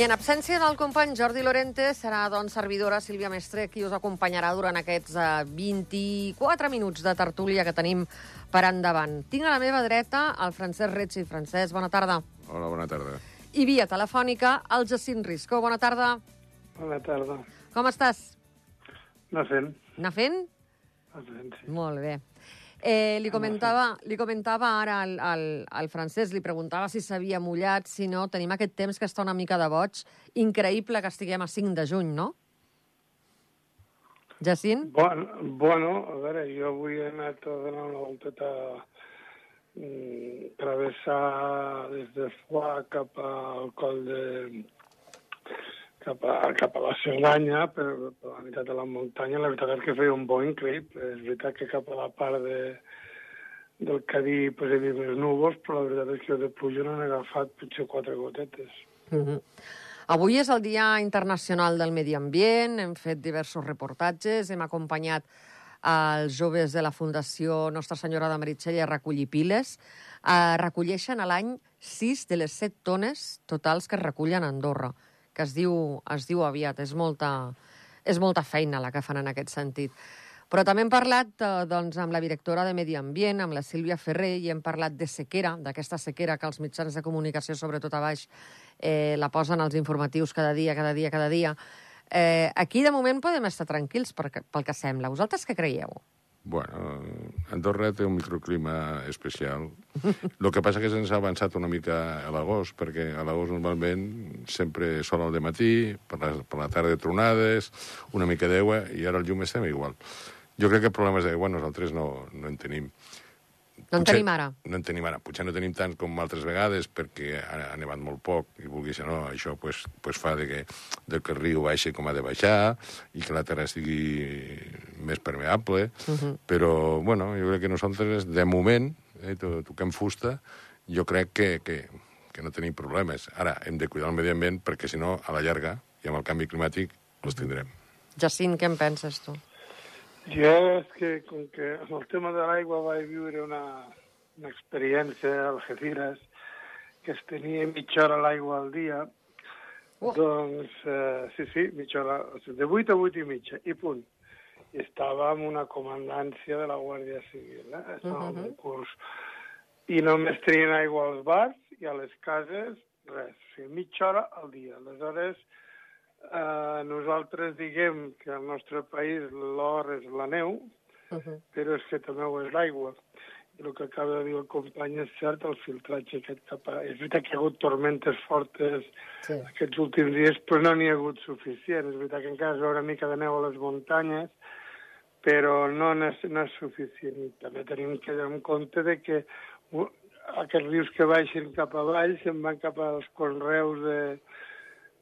I en absència del company Jordi Lorente, serà doncs servidora Sílvia Mestre qui us acompanyarà durant aquests uh, 24 minuts de tertúlia que tenim per endavant. Tinc a la meva dreta el Francesc Retzi. Francesc, bona tarda. Hola, bona tarda. I via telefònica el Jacint Risco. Bona tarda. Bona tarda. Com estàs? Anar fent. Anar fent? Anar fent, sí. Molt bé. Eh, li, comentava, li comentava ara al, al, al francès, li preguntava si s'havia mullat, si no, tenim aquest temps que està una mica de boig. Increïble que estiguem a 5 de juny, no? Jacint? Bueno, bueno, a veure, jo avui he anat a donar una volteta mm, travessar des de Foix cap al coll de... cap a, cap a la Cerdanya, per, per la meitat de la muntanya. La veritat és que feia un bo increïble. És veritat que cap a la part de, del Cadí pues, he vist més núvols, però la veritat és que de pluja no n'he agafat potser quatre gotetes. Mm -hmm. Avui és el Dia Internacional del Medi Ambient, hem fet diversos reportatges, hem acompanyat els joves de la Fundació Nostra Senyora de Meritxell a recollir piles. Eh, recolleixen a l'any 6 de les 7 tones totals que es recullen a Andorra, que es diu, es diu aviat. És molta, és molta feina la que fan en aquest sentit. Però també hem parlat eh, doncs, amb la directora de Medi Ambient, amb la Sílvia Ferrer, i hem parlat de sequera, d'aquesta sequera que els mitjans de comunicació, sobretot a baix, eh, la posen als informatius cada dia, cada dia, cada dia. Eh, aquí, de moment, podem estar tranquils per, pel que sembla. Vosaltres què creieu? Bueno, Andorra té un microclima especial. El que passa que se'ns ha avançat una mica a l'agost, perquè a l'agost normalment sempre sol al matí, per la, per la tarda tronades, una mica d'aigua, i ara el llum estem igual. Jo crec que problemes d'aigua nosaltres no, no en tenim. No en tenim ara. No en tenim ara. Potser no tenim tant com altres vegades perquè ha, ha nevat molt poc i vulguis o no, això pues, pues fa de que, de que el riu baixi com ha de baixar i que la terra estigui més permeable. Uh -huh. Però, bueno, jo crec que nosaltres, de moment, eh, to toquem fusta, jo crec que, que, que no tenim problemes. Ara, hem de cuidar el medi ambient perquè, si no, a la llarga, i amb el canvi climàtic, els tindrem. Jacint, què en penses, tu? Jo és que, com que amb el tema de l'aigua vaig viure una, una experiència a Algeciras, que es tenia mitja hora l'aigua al dia, Uh. doncs, eh, sí, sí, mitja hora, o sigui, de 8 a 8 i mitja, i punt. I estava en una comandància de la Guàrdia Civil, eh? Estava uh -huh. en un curs. I només tenien aigua als bars i a les cases, res. O sigui, mitja hora al dia. Aleshores, eh, nosaltres diguem que al nostre país l'or és la neu, Uh -huh. però és que també ho és l'aigua. I el que acaba de dir el company és cert, el filtratge aquest cap a... És veritat que hi ha hagut tormentes fortes Sí. aquests últims dies, però no n'hi ha hagut suficient. És veritat que encara es veu una mica de neu a les muntanyes, però no n'és no és suficient. I també tenim que tenir en compte de que aquests rius que baixen cap avall se'n van cap als conreus de,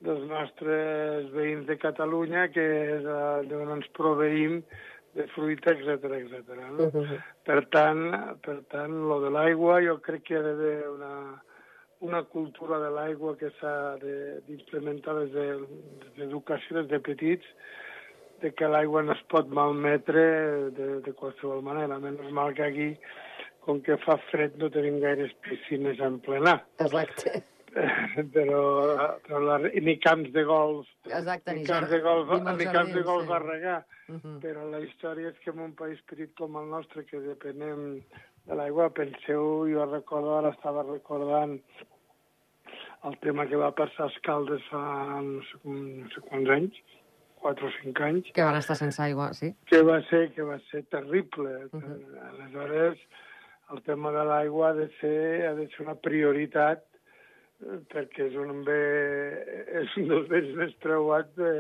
dels nostres veïns de Catalunya, que és uh, d'on ens proveïm de fruita, etc etc. No? Uh -huh. Per tant, per tant, lo de l'aigua jo crec que hi ha d'haver una, una cultura de l'aigua que s'ha de- d'implementar des de- des d'educació, des de petits, de que l'aigua no es pot malmetre de, de qualsevol manera. Menys mal que aquí, com que fa fred, no tenim gaires piscines en plenar. Exacte. però, però la, ni camps de golf, Exacte, ni ni camps de golf, ni ni camps de golf sí. a regar. Uh -huh. Però la història és que en un país petit com el nostre, que depenem de l'aigua, penseu, jo recordo, ara estava recordant el tema que va passar a Escaldes fa no sé, no sé quants anys, 4 o 5 anys, Que van estar sense aigua, sí. que va ser, que va ser terrible. Uh -huh. Aleshores, el tema de l'aigua ha de ser, ha de ser una prioritat perquè és un bé, és un dels béns més preuats de,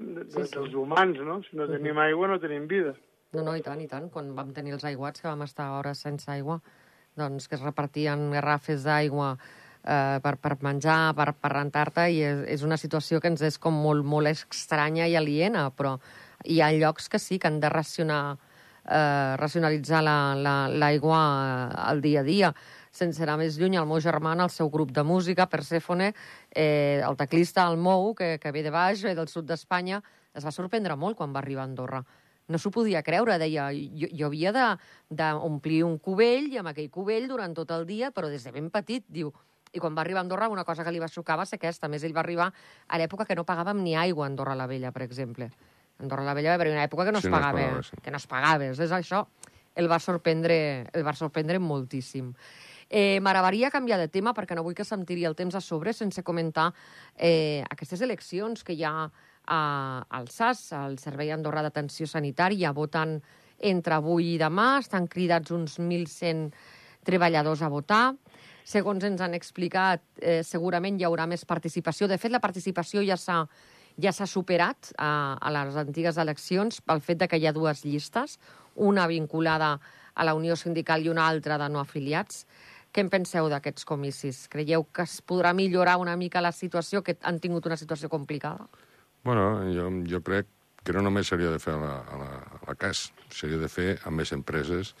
de, Sí, sí, dels humans, no? Si no tenim aigua, no tenim vida. No, no, i tant, i tant. Quan vam tenir els aiguats, que vam estar hores sense aigua, doncs que es repartien garrafes d'aigua eh, per, per menjar, per, per rentar-te, i és, és una situació que ens és com molt, molt estranya i aliena, però hi ha llocs que sí, que han de racionar, eh, racionalitzar l'aigua la, l'aigua eh, al dia a dia. Sense anar més lluny, el meu germà, el seu grup de música, Persèfone, eh, el teclista el Mou, que, que ve de baix, ve del sud d'Espanya, es va sorprendre molt quan va arribar a Andorra no s'ho podia creure, deia, jo, jo havia d'omplir un cubell i amb aquell cubell durant tot el dia, però des de ben petit, diu, I quan va arribar a Andorra, una cosa que li va xocar va ser aquesta. A més, ell va arribar a l'època que no pagàvem ni aigua a Andorra la Vella, per exemple. A Andorra la Vella va haver una època que no Sí, es no es pagava. pagava, sí. Que no es pagava. És això el va sorprendre, el va sorprendre moltíssim. Eh, M'agradaria canviar de tema perquè no vull que se'm tiri el temps a sobre sense comentar eh, aquestes eleccions que hi ha a, al SAS, al Servei Andorra d'Atenció Sanitària. Voten entre avui i demà, estan cridats uns 1.100 treballadors a votar. Segons ens han explicat, eh, segurament hi haurà més participació. De fet, la participació ja s'ha ja s'ha superat a, a les antigues eleccions pel fet de que hi ha dues llistes, una vinculada a la Unió Sindical i una altra de no afiliats. Què en penseu d'aquests comicis? Creieu que es podrà millorar una mica la situació, que han tingut una situació complicada? Bueno, jo, jo crec que no només s'hauria de fer a la, a la, a la CAS, s'hauria de fer a més empreses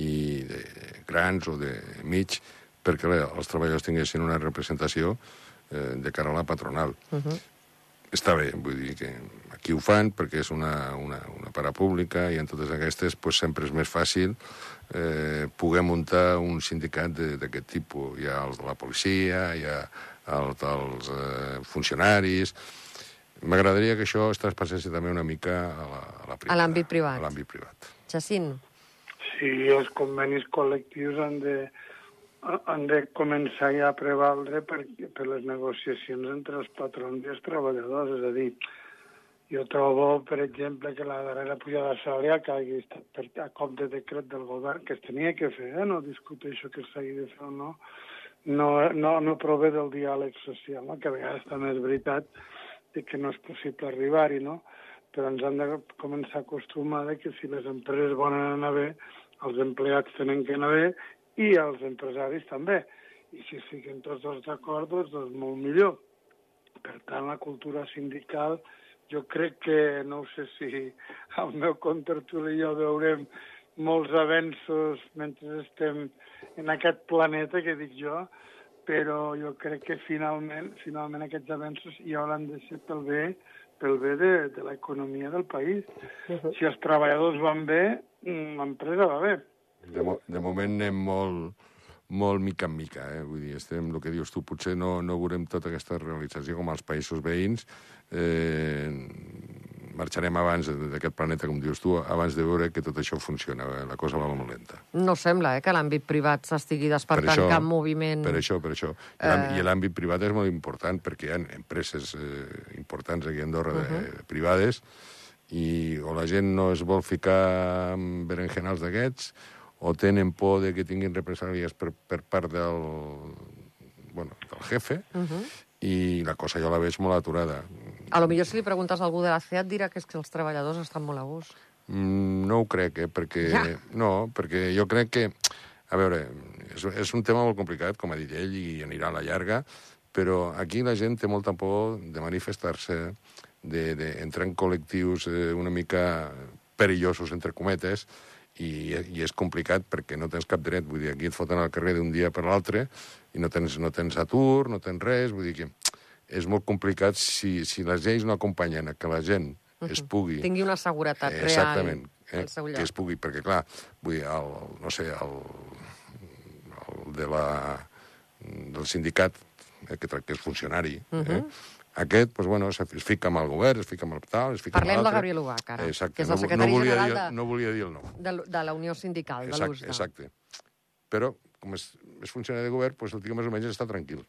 i de grans o de mig, perquè els treballadors tinguessin una representació eh, de cara a la patronal. Uh -huh. Està bé, vull dir que aquí ho fan perquè és una, una, una parapública i en totes aquestes pues, sempre és més fàcil eh, poder muntar un sindicat de- d'aquest tipus. Hi ha els de la policia, hi ha els dels eh, funcionaris... M'agradaria que això es traspassés també una mica a la, a la privada, l'àmbit privat. A l'àmbit privat. Jacint? Sí, els convenis col·lectius han de, han de començar ja a prevaldre per, per les negociacions entre els patrons i els treballadors. És a dir, jo trobo, per exemple, que la darrera pujada salarial que hagi estat per, a cop de decret del govern, que es tenia que fer, eh? no discuteixo que s'hagi de fer o no, no, no, no prové del diàleg social, no? que a vegades també és veritat que no és possible arribar-hi, no? però ens han de començar a acostumar que si les empreses volen anar bé, els empleats tenen que anar bé i els empresaris també. I si siguen tots els d'acord, doncs, doncs molt millor. Per tant, la cultura sindical, jo crec que, no ho sé si al meu contertuli i jo veurem molts avenços mentre estem en aquest planeta, que dic jo, però jo crec que finalment, finalment aquests avenços hi hauran de ser pel bé, pel bé de, de l'economia del país. Si els treballadors van bé, l'empresa va bé. De, mo de moment anem molt, molt mica en mica, eh? Vull dir, estem, el que dius tu, potser no, no veurem tota aquesta realització com als països veïns. Eh, marxarem abans d'aquest planeta, com dius tu, abans de veure que tot això funciona. Eh? La cosa va molt lenta. No sembla eh, que l'àmbit privat s'estigui despertant això- cap moviment. Per això, per això. I l'àm- I l'àmbit privat és molt important perquè hi ha empreses eh, importants aquí a Andorra, uh -huh. de, privades, i o la gent no es vol ficar amb berenjenals d'aquests, o tenen por de que tinguin represàlies per, per part del, bueno, del jefe, uh -huh. i la cosa jo la veig molt aturada. A lo millor si li preguntes a algú de la CEAT dirà que és que els treballadors estan molt a gust. Mm, no ho crec, eh, perquè... Ja. No, perquè jo crec que... A veure, és, és un tema molt complicat, com ha dit ell, i anirà a la llarga, però aquí la gent té molta por de manifestar-se, d'entrar de, d'entrar en col·lectius eh, una mica perillosos, entre cometes, i, i és complicat perquè no tens cap dret. Vull dir, aquí et foten al carrer d'un dia per l'altre i no tens, no tens atur, no tens res, vull dir que és molt complicat si, si les lleis no acompanyen a que la gent es pugui... Tingui una seguretat Eh, real Exactament. Eh, que es pugui, perquè clar, vull dir, el, no sé, el, el de la, del sindicat, eh, que, que és funcionari, uh -huh. eh, aquest, doncs, bueno, es fica amb el govern, es fica amb el tal, es fica Parlem amb de. Gabriel Ubach, ara, Exacte. que és el no, secretari no volia general dir, de- No volia dir el nom. De, de la Unió Sindical, de Exacte, l'USDA. exacte. Però, com és, és funcionari de govern, doncs el tio més o menys està tranquil.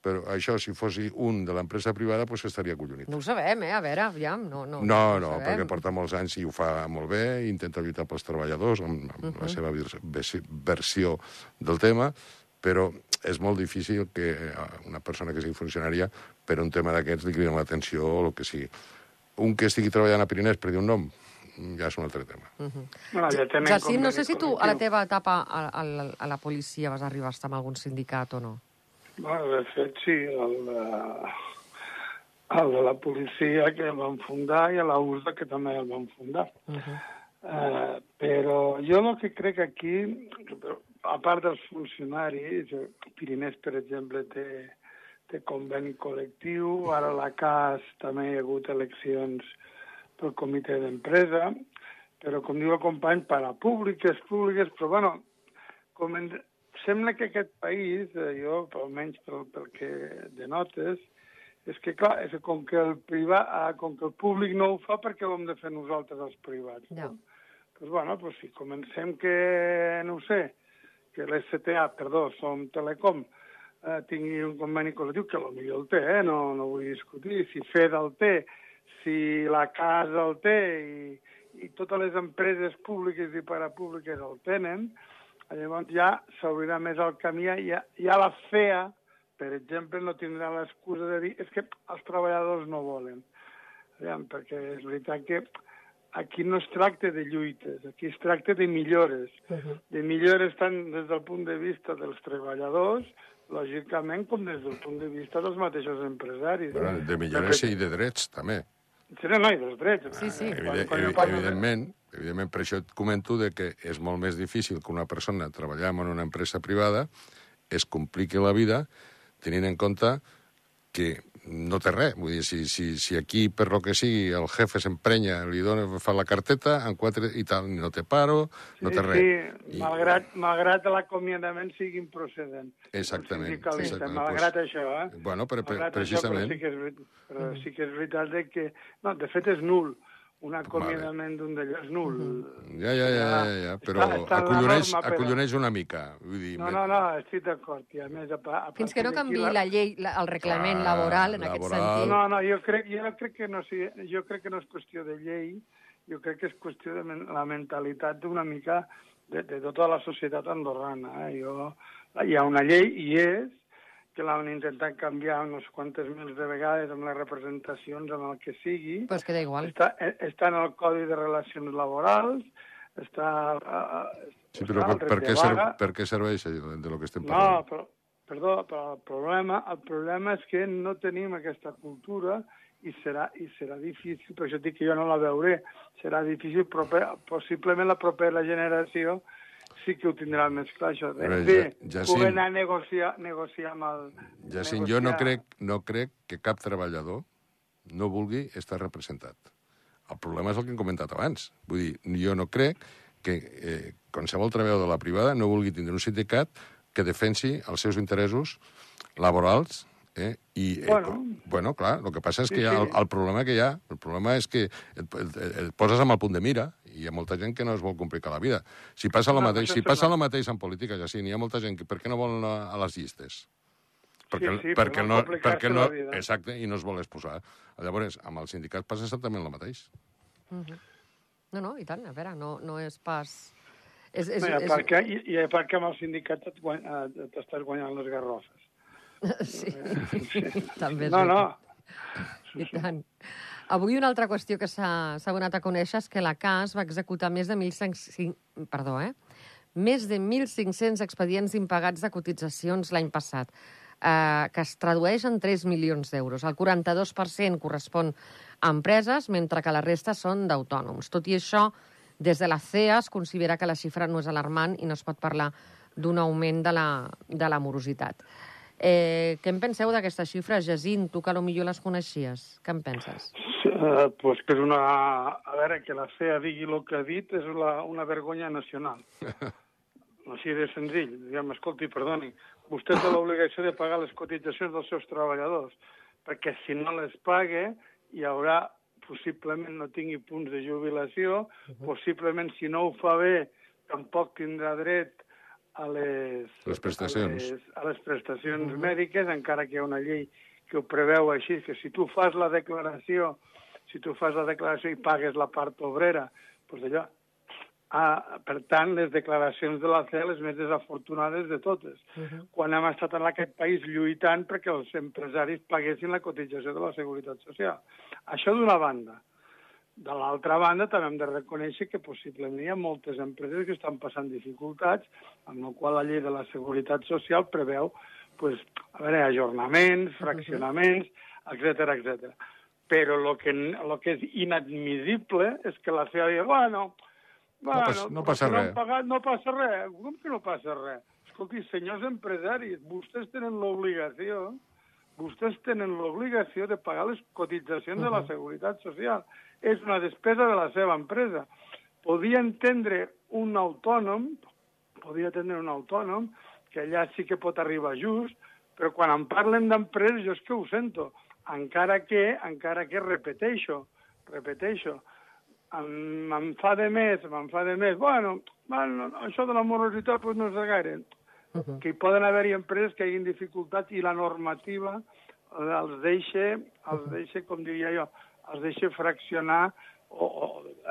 Però això, si fossi un de l'empresa privada, doncs estaria collonit. No ho sabem, eh? A veure, aviam, no, no. No, no, sabem. perquè porta molts anys i ho fa molt bé, intenta lluitar pels treballadors amb, amb uh -huh. la seva vers- vers- versió del tema, però és molt difícil que eh, una persona que sigui funcionària per un tema d'aquests li criden l'atenció o el que sigui. Un que estigui treballant a Pirinès per dir un nom, ja és un altre tema. Bueno, ja tenen Jacint, no sé si tu a la teva etapa a, a, la- a la policia vas arribar a estar amb algun sindicat o no. Bueno, de fet, sí, el de, el de la policia que el van fundar i a la USDA que també el van fundar. Uh -huh. Eh, però jo el que crec aquí, a part dels funcionaris, Pirinès, per exemple, té, té conveni col·lectiu, ara a la CAS també hi ha hagut eleccions pel comitè d'empresa, però com diu el company, para públiques, públiques, però bueno, com en, sembla que aquest país, eh, jo, almenys pel, pel que denotes, és que, clar, és que com que el privat, ah, com que el públic no ho fa, perquè ho hem de fer nosaltres els privats? No? Pues, bueno, pues si comencem que, no sé, que l'STA, perdó, som Telecom, eh, tingui un conveni col·lectiu, que potser el té, eh? no, no vull discutir, si FED el té, si la casa el té i, i totes les empreses públiques i parapúbliques el tenen, llavors ja s'obrirà més el camí, ja, ja la FEA, per exemple, no tindrà l'excusa de dir és que els treballadors no volen. Aviam, perquè és veritat que aquí no es tracta de lluites, aquí es tracta de millores. Uh -huh. De millores tant des del punt de vista dels treballadors, lògicament, com des del punt de vista dels mateixos empresaris. Però de millores i de drets, també. Sí, no, i dels drets. Sí, sí. Evident, quan, evi, quan parlo de- evidentment, evidentment, per això et comento de que és molt més difícil que una persona treballar en una empresa privada es compliqui la vida tenint en compte que no té res. Vull dir, si, si, si aquí, per lo que sigui, el jefe s'emprenya, li dona, fa la carteta, en quatre i tal, no té paro, no té res. Sí, I- malgrat, malgrat l'acomiadament sigui improcedent. Exactament, exactament, malgrat pues- això, eh? Bueno, però Malgrat precisament- Això, però sí que és, però sí que és veritat que... No, de fet és nul. Un acomiadament d'un d'allò és nul. Ja, ja, ja, ja, ja, però Està- està en la acolloneix, norma, acolloneix una mica. Vull dir, No, no, no, estic d'acord. I a més, a, a Fins que no canvi la llei, la, el reglament Clar, laboral, en aquest laboral. sentit. No, no, jo crec, jo crec que no, sigui, jo crec que no és qüestió de llei, jo crec que és qüestió de men la mentalitat d'una mica de, de tota la societat andorrana. Eh? Jo, hi ha una llei, i és, que l'han intentat canviar unes quantes mils de vegades amb les representacions, amb el que sigui. Pues queda igual. Està, eh, està en el Codi de Relacions Laborals, està... eh, Sí, però està per, per, què ser, per què serveix allò de lo que estem No, parlant? però, perdó, però el problema, el problema és que no tenim aquesta cultura i serà, i serà difícil, per això dic que jo no la veuré, serà difícil, proper, possiblement la propera generació sí que ho tindrà més clar, això. De, Però ja- ja poder sí. anar a negociar, negociar amb el... Jacint, jo no crec, no crec que cap treballador no vulgui estar representat. El problema és el que hem comentat abans. Vull dir, jo no crec que eh, qualsevol treballador de la privada no vulgui tindre un sindicat que defensi els seus interessos laborals Eh? I, eh, Bueno. bueno, clar, el que passa és que Sí, ha el, sí. el problema que hi ha, el problema és que et, et, et, poses amb el punt de mira hi ha molta gent que no es vol complicar la vida. Si passa el No, mateix, si passa el mateix en política, ja sí, n'hi ha molta gent que per què no volen anar a les llistes? Perquè, sí, perquè, per no perquè no, exacte, i no es vol exposar. Llavors, amb el sindicat passa exactament el mateix. No, no, i tant, a veure, no, no és pas... És, és, No, I a és, part que, i, i a part que amb el sindicat et guany- eh, t'estàs guanyant les garrofes. sí, també és No, no. I tant. Avui una altra qüestió que s'ha donat a conèixer és que la CAS va executar més de 1.500... Perdó, eh? Més de 1.500 expedients impagats de cotitzacions l'any passat, eh, que es tradueix en 3 milions d'euros. El 42% correspon a empreses, mentre que la resta són d'autònoms. Tot i això, des de la CEA es considera que la xifra no és alarmant i no es pot parlar d'un augment de la, de la morositat. Eh, què en penseu d'aquesta xifra, Jacint? Tu que potser les coneixies. Què en penses? Eh, pues que és una... A veure, que la CEA digui el que ha dit és la, una vergonya nacional. Així de senzill. Diguem, escolti, perdoni, vostè té l'obligació de pagar les cotitzacions dels seus treballadors, perquè si no les paga hi haurà, possiblement no tingui punts de jubilació, possiblement si no ho fa bé tampoc tindrà dret a les, Les prestacions. a les, a les prestacions mèdiques, encara que hi ha una llei que ho preveu així, que si tu fas la declaració, si tu fas la declaració i pagues la part obrera, doncs allò, ah, per tant, les declaracions de la CEA les més desafortunades de totes. Uh -huh. Quan hem estat en aquest país lluitant perquè els empresaris paguessin la cotització de la Seguretat Social. Això d'una banda. De l'altra banda, també hem de reconèixer que possiblement hi ha moltes empreses que estan passant dificultats, amb la qual la llei de la Seguretat Social preveu pues, a veure, ajornaments, fraccionaments, etc etc. Però el que, lo que és inadmissible és que la CEA digui, bueno, bueno pas- no passa no res." pagat, no passa res. Com que no passa res? Escolti, senyors empresaris, vostès tenen l'obligació vostès tenen l'obligació de pagar les cotitzacions de la Seguretat Social. És una despesa de la seva empresa. Podia entendre un autònom, podia entendre un autònom que allà sí que pot arribar just, però quan em parlen d'empreses jo és que ho sento, encara que, encara que repeteixo, repeteixo, em, em fa de més, de més, bueno, bueno això de la morositat pues, no és de gaire, uh -huh. que hi poden haver-hi empreses que hagin dificultats i la normativa els deixa, els deixa, com diria jo, els deixa fraccionar o, o,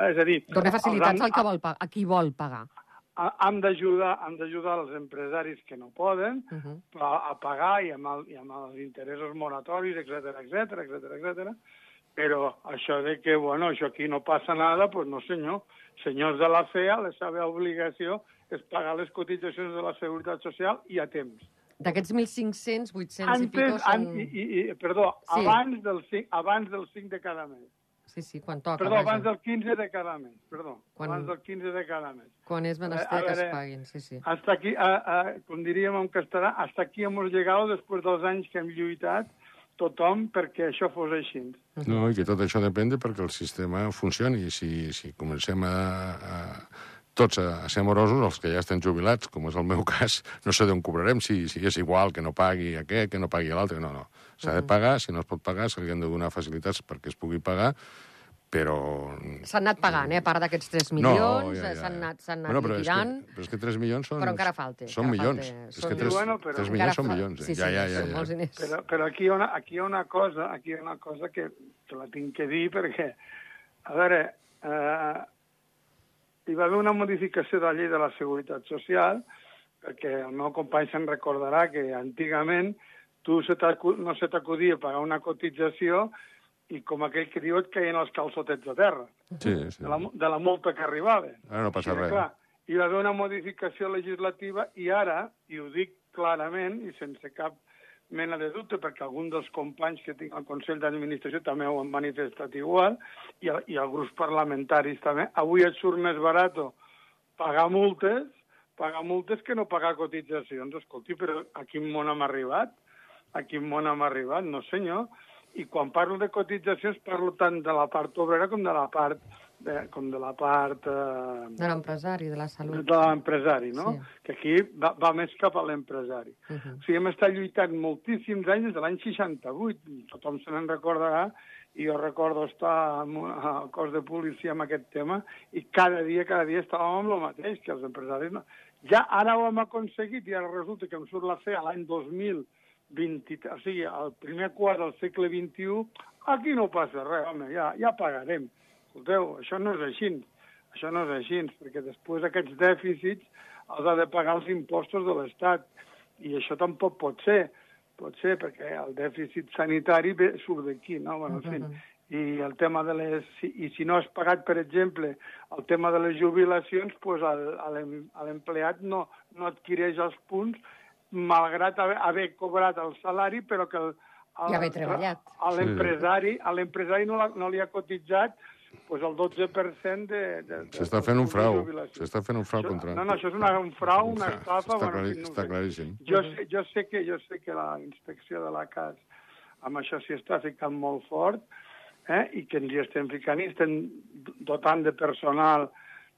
és a dir... Dona facilitats al que vol, a qui vol pagar hem d'ajudar hem d'ajudar els empresaris que no poden uh -huh. a, a pagar i amb, el, i amb els interessos moratoris, etc etc etc etc. Però això de que, bueno, això aquí no passa nada, pues no senyor. Senyors de la FEA, la seva obligació és pagar les cotitzacions de la Seguretat Social i a temps. D'aquests 1.500, 800 Antes, i pico són... An, i, i, perdó, sí. abans, del 5, abans del 5 de cada mes. Sí, sí, quan toca. Perdó, vaja. abans del 15 de cada mes, perdó. Quan... Abans del 15 de cada mes. Quan és menester que es paguin, sí, sí. Hasta aquí, a, a, com diríem en castellà, hasta aquí hemos llegado després dels anys que hem lluitat tothom perquè això fos així. No, i que tot això depèn de perquè el sistema funcioni. I si, si comencem a, a tots a, a ser morosos, els que ja estem jubilats, com és el meu cas, no sé d'on cobrarem, si, si és igual que no pagui aquest, que no pagui l'altre, no, no. S'ha de pagar, si no es pot pagar, se li han de donar facilitats perquè es pugui pagar, però... S'han anat pagant, eh? A part d'aquests 3 milions, no, ja, ja, ja. s'han anat, anat bueno, però liquidant... És que, però és que 3 milions són... Però encara falta. Són milions. Falta. És que 3, bueno, però... 3 milions són milions. Eh? Sí, sí, ja, ja, ja, ja. molts diners. Però, però aquí, hi ha una, aquí hi ha una cosa, aquí hi ha una cosa que, que la tinc que dir perquè, a veure, eh, hi va haver una modificació de la llei de la Seguretat Social, perquè el meu company se'n recordarà que antigament tu se no se t'acudia pagar una cotització i com aquell que diu et caien els calçotets a terra. Sí, sí. De la, de la multa que arribava. Ara no passa I, res. Clar, hi va haver una modificació legislativa i ara, i ho dic clarament i sense cap mena de dubte, perquè algun dels companys que tinc al Consell d'Administració també ho han manifestat igual, i, i els grups parlamentaris també, avui et surt més barat pagar multes, pagar multes que no pagar cotitzacions. Escolti, però a quin món hem arribat? A quin món hem arribat? No, senyor. I quan parlo de cotitzacions parlo tant de la part obrera com de la part de, com de la part... Eh, de l'empresari, de la salut. De l'empresari, no? Sí. Que aquí va, va més cap a l'empresari. Uh -huh. O sigui, hem estat lluitant moltíssims anys des de l'any 68. Tothom se n'en recordarà i jo recordo estar al cos de policia amb aquest tema i cada dia, cada dia estàvem amb el mateix, que els empresaris no... Ja ara ho hem aconseguit i ara resulta que em surt la fe a l'any 2020, o sigui, al primer quart del segle XXI, aquí no passa res, home, ja, ja pagarem escolteu, això no és així, això no és així, perquè després aquests dèficits els ha de pagar els impostos de l'Estat, i això tampoc pot ser, pot ser perquè el dèficit sanitari ve, surt d'aquí, no? Bueno, en fi, i el tema de les... I si no has pagat, per exemple, el tema de les jubilacions, pues l'empleat no, no adquireix els punts malgrat haver, haver cobrat el salari, però que el, el, I haver treballat. A l'empresari no, no li ha cotitzat pues el 12% de... de, de S'està fent un frau. S'està fent un frau això, contra... No, no, això és una, un frau, una estafa... Està, bueno, clarí, no està claríssim. Jo sé, jo, sé que, jo sé que la inspecció de la CAS amb això s'hi està ficant molt fort eh, i que ens hi estem ficant i estem dotant de personal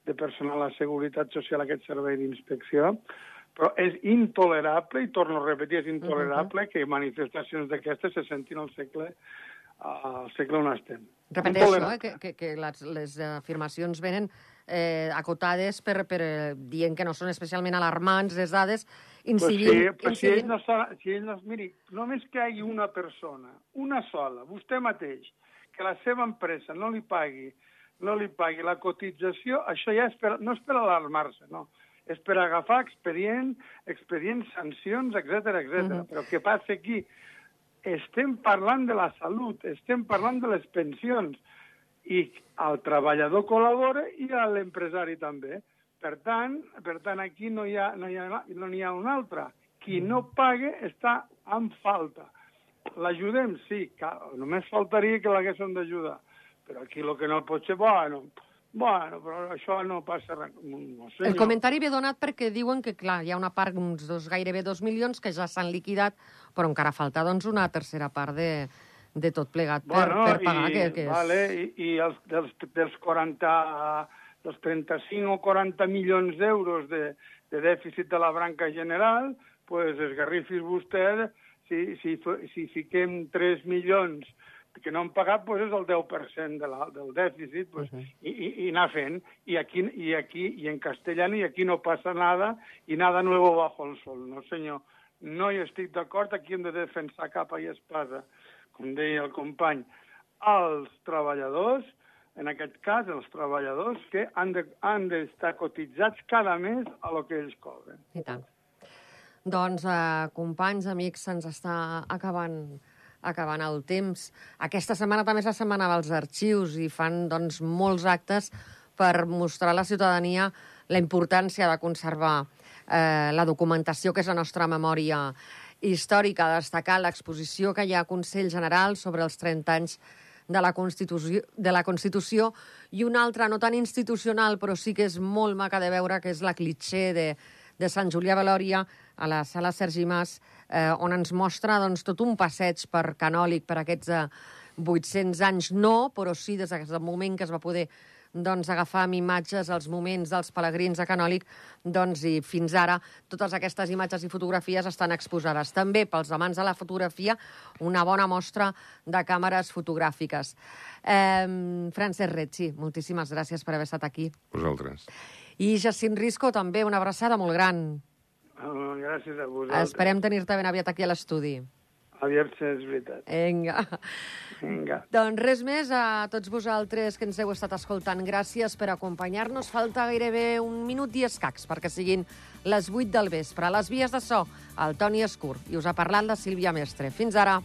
de personal a seguretat social aquest servei d'inspecció, però és intolerable, i torno a repetir, és intolerable uh -huh. que manifestacions d'aquestes se sentin al segle al segle on estem. Repeteixo, eh, que, que, que les, les afirmacions venen eh, acotades per, per eh, dient que no són especialment alarmants les dades, incidint... Pues sí, incidint... Si, ell no, si ell no... Miri, només que hi hagi una persona, una sola, vostè mateix, que la seva empresa no li pagui no li pagui la cotització, això ja és per, no és per alarmar-se, no. És per agafar expedient, expedients, sancions, etc etc. Uh -huh. Però què passa aquí? Estem parlant de la salut, estem parlant de les pensions, i el treballador col·labora i l'empresari també. Per tant, per tant aquí no hi ha, no hi ha, no hi ha un altre. Qui no paga està en falta. L'ajudem? Sí, que només faltaria que l'haguéssim d'ajudar. Però aquí el que no pot ser, bueno, Bueno, però això no passa res. No sé, el comentari ve donat perquè diuen que, clar, hi ha una part, uns dos, gairebé dos milions, que ja s'han liquidat, però encara falta, doncs, una tercera part de, de tot plegat per, bueno, per pagar. I, que, que és... vale, i, i els, dels, dels 40, dels 35 o 40 milions d'euros de, de dèficit de la branca general, pues, esgarrifis vostè, si, si, si fiquem 3 milions que no han pagat, pues, és el 10% de la, del dèficit, pues, uh -huh. i, i, i anar fent. I aquí, i aquí, i en castellano, i aquí no passa nada, i nada nuevo bajo el sol, no senyor. No hi estic d'acord, aquí hem de defensar capa i espada, com deia el company, als treballadors, en aquest cas els treballadors que han d'estar de, cotitzats cada mes a lo que ells cobren. I tant. Doncs, eh, companys, amics, se'ns està acabant acabant el temps. Aquesta setmana també és la setmana dels arxius i fan doncs, molts actes per mostrar a la ciutadania la importància de conservar eh, la documentació, que és la nostra memòria històrica, destacar l'exposició que hi ha a Consell General sobre els 30 anys de la, Constitució, de la Constitució i una altra no tan institucional, però sí que és molt maca de veure, que és la clitxer de, de Sant Julià de Lòria a la sala Sergi Mas, eh, on ens mostra doncs, tot un passeig per Canòlic per aquests eh, 800 anys. No, però sí des del moment que es va poder doncs, agafar amb imatges els moments dels pelegrins a Canòlic, doncs, i fins ara totes aquestes imatges i fotografies estan exposades. També pels amants de la fotografia, una bona mostra de càmeres fotogràfiques. Eh, Francesc Retzi, moltíssimes gràcies per haver estat aquí. Vosaltres. I Jacint Risco, també una abraçada molt gran. Oh, gràcies a vosaltres. Esperem tenir-te ben aviat aquí a l'estudi. Aviam si és veritat. Vinga. Vinga. Doncs res més a tots vosaltres que ens heu estat escoltant. Gràcies per acompanyar-nos. Falta gairebé un minut i escacs perquè siguin les 8 del vespre. A les vies de so, el Toni Escur. I us ha parlat la Sílvia Mestre. Fins ara.